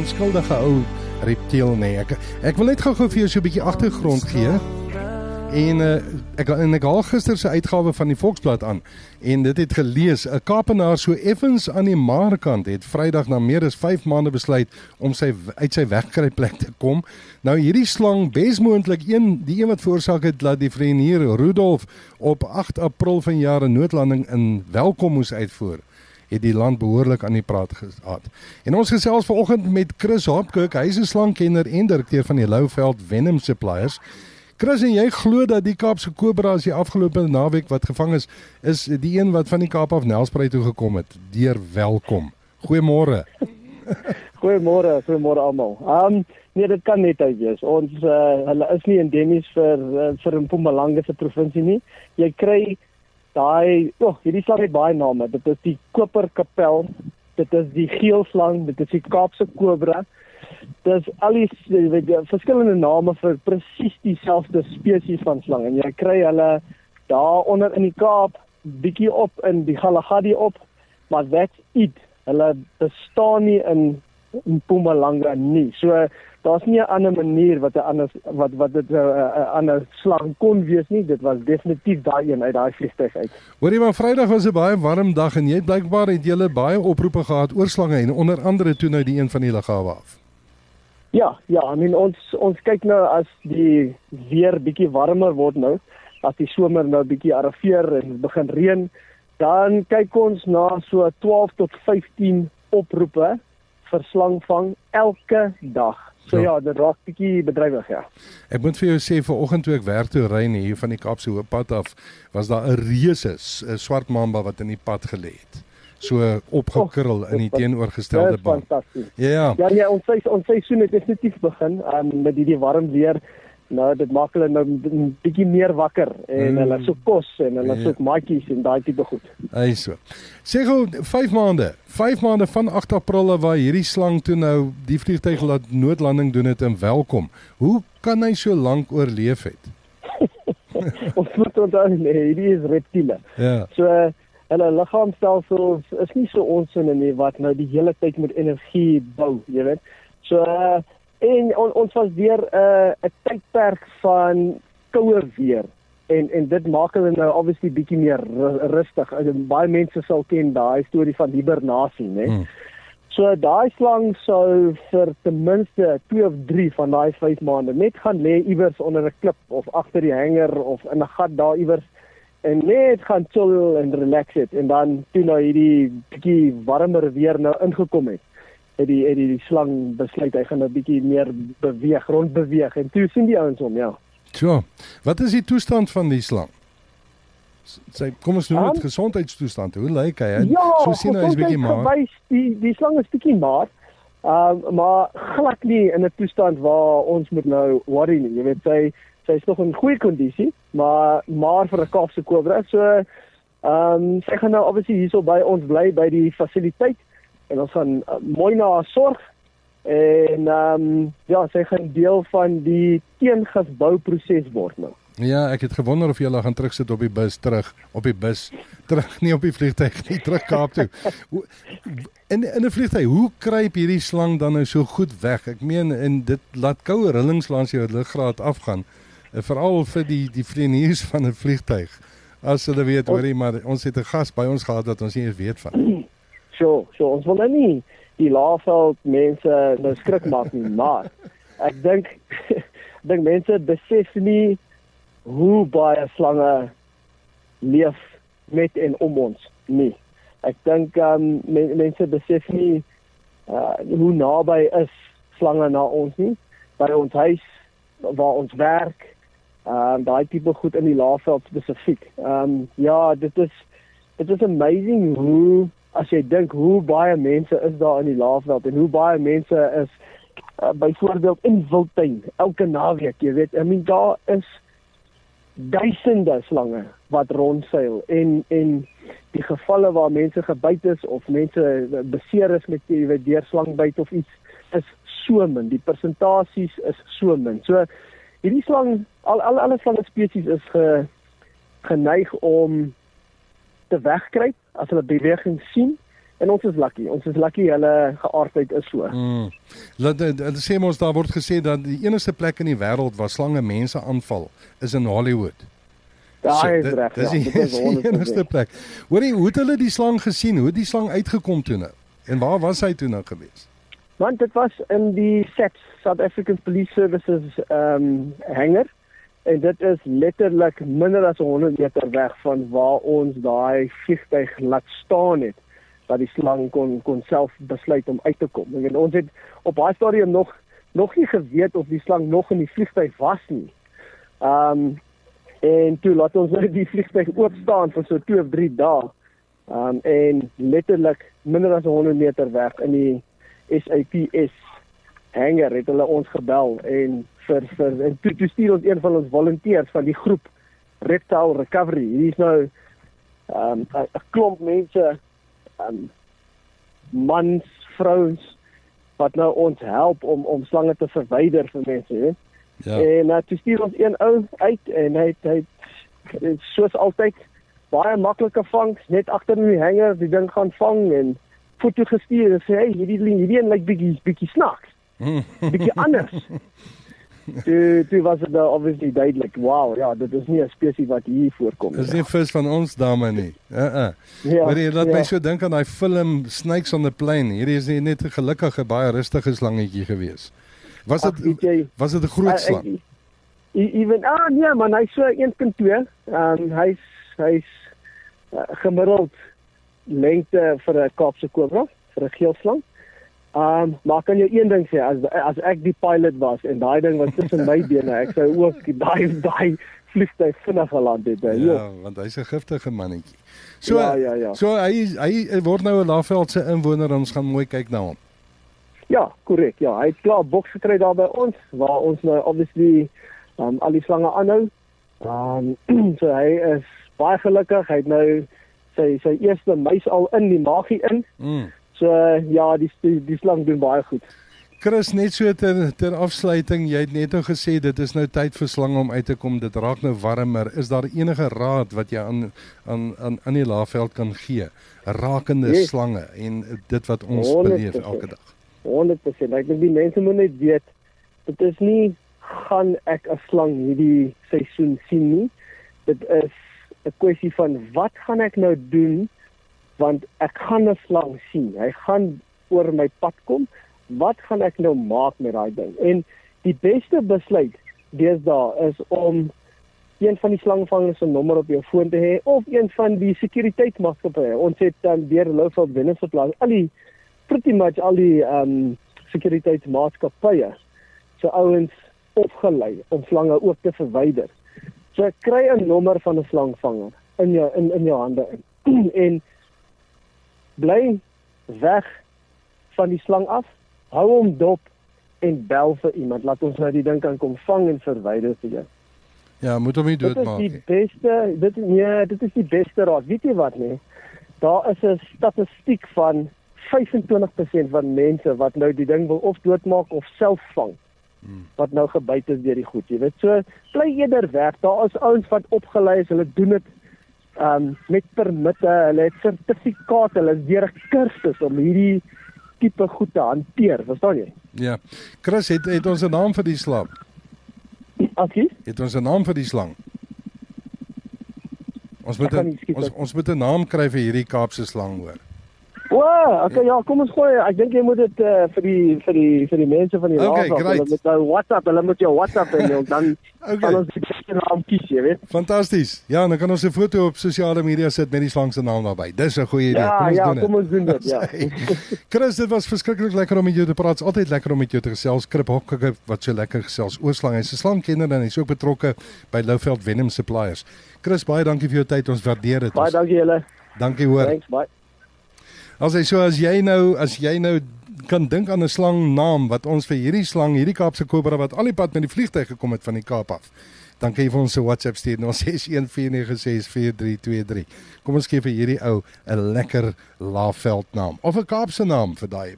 onskuldige ou reptiel nie. Ek ek wil net gou-gou vir jou so 'n bietjie agtergrond gee. En uh, ek ek haal gister se uitgawe van die Volksblad aan en dit het gelees 'n Kaapenaar so effens aan die Maarkant het Vrydag na meer as 5 maande besluit om sy uit sy wegkruipplek te kom. Nou hierdie slang besmoontlik een die een wat veroorsaak het dat die vlieënier Rudolf op 8 April vanjaar 'n noodlanding in Welkom moes uitvoer het die land behoorlik aan die praat gehad. En ons gesels vanoggend met Chris Hopkirk, hy is 'n slangkenner en direkteur van die Louveld Venom Suppliers. Chris, en jy glo dat die Kaapse kobra as die afgelope naweek wat gevang is, is die een wat van die Kaap af Nelspruit toe gekom het. Deur welkom. Goeiemôre. goeiemôre, goeiemôre almal. Um, nee, dit kan net uit wees. Ons uh, hulle is nie endemies vir uh, vir Mpumalanga se provinsie nie. Jy kry daai oh, hierdie slang het baie name. Dit is die koperkapel, dit is die geelslang, dit is die Kaapse kobra. Dis al die weet jy verskillende name vir presies dieselfde spesies van slang en jy kry hulle daar onder in die Kaap bietjie op in die Galagadi op, maar that's it. Hulle bestaan nie in Mpumalanga nie. So daar's nie 'n ander manier wat 'n ander wat wat dit 'n uh, ander slang kon wees nie. Dit was definitief daai een uit daai vliegtuig uit. Hoorie maar Vrydag was 'n baie warm dag en jy het blykbaar het jy baie oproepe gehad oor slange en onder andere toe nou die een van die lughawe af. Ja, ja, I mean ons ons kyk nou as die weer bietjie warmer word nou, as die somer nou bietjie arriveer en begin reën, dan kyk ons na so 12 tot 15 oproepe vir slangvang elke dag. So ja, ja dit raak bietjie bedrywig ja. Ek moet vir jou sê vanoggend toe ek werk toe ry hier van die Kaapse Hooppad af, was daar 'n reuse swart mamba wat in die pad gelê het. So opgekrul in die teenoorgestelde baan. Ja. Ja, ja, ons sê ons seisoen het definitief begin um, met hierdie warm weer. Nou dit maak hulle nou 'n bietjie meer wakker en mm. hulle soek kos en hulle yeah. soek maatjies en daai tipe goed. Hy so. Sê gou 5 maande. 5 maande van 8 April waar hierdie slang toe nou die vliegtuig laat noodlanding doen het en welkom. Hoe kan hy so lank oorleef het? Ons moet onthou nee, hierdie is reptiele. Ja. So hulle liggaamstelsels is nie so ons in nie wat nou die hele tyd met energie bou, jy weet. So uh, En on, ons was weer 'n uh, 'n tydperk van koue weer en en dit maak hulle nou obviously bietjie meer rustig. Baie mense sal ken daai storie van hibernasie, né? Hmm. So daai slang sou vir ten minste 2 of 3 van daai 5 maande net gaan lê iewers onder 'n klip of agter die hanger of in 'n gat daar iewers en net gaan chill en relax het en dan toe nou hierdie bietjie warmer weer nou ingekom het het die het die, die slang besluit hy gaan 'n bietjie meer beweeg, rond beweeg en toe sien die ouens hom, ja. So, wat is die toestand van die slang? Sy kom ons noem dit um, gesondheidstoestand. Hoe lyk hy? Ja, so sien hy is bietjie maar. Gewys die die slang is bietjie maar. Ehm um, maar glad nie in 'n toestand waar ons moet nou worry nie. Jy weet sy sy is nog in goeie kondisie, maar maar vir 'n Kaapse kobra. So ehm um, sy gaan nou obviously hierso by ons bly by die fasiliteit en ons gaan uh, mooi na haar sorg en ehm um, ja, sy gaan deel van die teengifbouproses word nou. Ja, ek het gewonder of jy al gaan terugsit op die bus terug, op die bus terug nie op die vliegtuig nie, terug Kaap toe. In in 'n vliegtuig, hoe kruip hierdie slang dan nou so goed weg? Ek meen en dit laat koue rillings langs jou luggraat afgaan, eh, veral vir die die vlieëniers van 'n vliegtuig. As hulle weet, hoorie, maar ons het 'n gas by ons gehad wat ons nie eens weet van. So, so ons wil nou nie die laafveld mense nou skrik maak nie, maar ek dink dink mense besef nie hoe baie slange leef met en om ons nie. Ek dink um, men, mense besef nie uh, hoe naby is slange na ons nie by ons huis waar ons werk. Ehm uh, daai tipe goed in die laafveld spesifiek. Ehm um, ja, dit is dit is amazing hoe as jy dink hoe baie mense is daar in die Laagveld en hoe baie mense is uh, byvoorbeeld in Wildtuin elke naweek, jy weet, I mean daar is duisende slange wat rondseil en en die gevalle waar mense gebyt is of mense beseer is met jy weet deur slangbyt of iets is so min. Die persentasies is so min. So hierdie slang al al alle slange spesies is ge, geneig om te wegkruip as hulle beweging sien En ons is lucky. Ons is lucky hulle geaardheid is so. Mm. Laat dit sê mos daar word gesê dat die enigste plek in die wêreld waar slange mense aanval is in Hollywood. Daai is reg. Dis die, ja, die enigste plek. Hoorie, hoe het hulle die slang gesien? Hoe het die slang uitgekom toe nou? En waar was hy toe nou gewees? Want dit was in die SAPS South African Police Services ehm um, hangar en dit is letterlik minder as 100 meter weg van waar ons daai vliegtyg laat staan het dat die slang kon kon self besluit om uit te kom. En ons het op daai stadium nog nog nie geweet of die slang nog in die vliegtyg was nie. Ehm um, en toe laat ons net die vliegtyg oop staan vir so 2 of 3 dae. Ehm um, en letterlik minder as 100 meter weg in die SAPS hangar het hulle ons gebel en vir vir en toe, toe stuur ons een van ons volonteërs van die groep Reptile Recovery. Hier is nou ehm um, 'n klomp mense ehm um, mans, vrouens wat nou ons help om om slange te verwyder vir mense, hè. Ja. En uh, toe stuur ons een ou uit en hy hy het soos altyd baie maklike vangs net agter in die hanger die ding gaan vang en foto gestuur en sê hey hierdie hierdie een lyk bietjie bietjie snaaks. Bietjie anders. Toe toe was dit nou obviously duidelik. Wow, ja, dit is nie 'n spesies wat hier voorkom nie. Dis nie vis van ons dame nie. Uh uh. Ja, maar jy laat ja. my so dink aan daai film Snakes on the Plane. Hierdie is net 'n gelukkige baie rustige slangetjie gewees. Was dit was dit 'n groot uh, slang? Ewen ah nee man, hy's so 1.2. Ehm um, hy's hy's uh, gemiddeld lengte vir 'n Kaapse kobra, vir 'n geelslang. Um maar kan jy een ding sê as as ek die pilot was en daai ding was tussen my bene, ek sou ook daai daai vliegtuig vinnig geland het. Ja, ja, want hy's 'n giftige mannetjie. So ja, ja, ja. So hy hy word nou 'n Laveld se inwoner en ons gaan mooi kyk na hom. Ja, korrek. Ja, hy het klaar boks gekry daar by ons waar ons nou obviously um al die slange aanhou. Um so hy is baie gelukkig. Hy het nou sy sy eerste muis al in die magie in. Mm. So ja, die die, die slang doen baie goed. Chris, net so ter ter afsluiting, jy het net nou gesê dit is nou tyd vir slange om uit te kom. Dit raak nou warmer. Is daar enige raad wat jy aan aan aan aan die laafveld kan gee rakende yes. slange en dit wat ons 100%. beleef elke dag? 100%. Ek dink die mense moet net weet dit is nie gaan ek 'n slang hierdie seisoen sien nie. Dit is 'n kwessie van wat gaan ek nou doen? Want ek gaan 'n slang sien. Hy gaan oor my pad kom. Wat gaan ek nou maak met daai ding? En die beste besluit deesdae is om een van die slangvangers se nommer op jou foon te hê of een van die sekuriteitsmaatskappye. Ons het dan weer Lowveld Winners geplaas. Al die pretty much al die um, sekuriteitsmaatskappye se so ouens opgelei om slange ook te verwyder. So kry 'n nommer van 'n slangvanger in jou in in jou hande in. en bly weg van die slang af. Hou hom dop en bel vir iemand. Laat ons nou die ding kan kom vang en verwyder vir jou. Ja, moet hom nie doodmaak nie. Dit is die beste, dit nee, dit is die beste raad. Weet jy wat nee? Daar is 'n statistiek van 25% van mense wat nou die ding wil of doodmaak of self vang. Hmm. Wat nou gebyt is deur die goed, jy weet. So bly eerder weg. Daar is ouens wat opgelei is, hulle doen dit um, met permitte, hulle het sertifikate, hulle is deur 'n kursus om hierdie tipe goed te hanteer, verstaan jy? Ja. Chris het het ons 'n naam vir die slang. Akie? Het ons 'n naam vir die slang? Ons moet 'n ons, ons moet 'n naam kry vir hierdie Kaapse slang hoor. O, okay, ja, kom ons gooi. Ek dink jy moet dit uh, vir die vir die vir die mense van die okay, hulle moet nou WhatsApp, hulle moet jou WhatsApp en dan okay. kan ons die naam kies, jy weet. Fantasties. Ja, dan kan ons 'n foto op sosiale media sit met die slang se naam daarbey. Dis 'n goeie idee. Ja, kom ons ja, doen dit. Ja, kom ons doen dit, ja. Chris, dit was verskriklik lekker om met jou te praat. Altyd lekker om met jou te gesels. Krip Hokke wat so lekker gesels oor slang. Hy's 'n slangkenner en hy's ook betrokke by Lowveld Venom Suppliers. Chris, baie dankie vir jou tyd. Ons waardeer dit. Baie dankie julle. Dankie hoor. Thanks, bye. As hy so as jy nou as jy nou kan dink aan 'n slang naam wat ons vir hierdie slang, hierdie Kaapse kobra wat al die pad met die vliegtuig gekom het van die Kaap af. Dan kan jy vir ons 'n WhatsApp stuur na 0614964323. Kom ons gee vir hierdie ou 'n lekker Laaveld naam of 'n Kaapse naam vir daai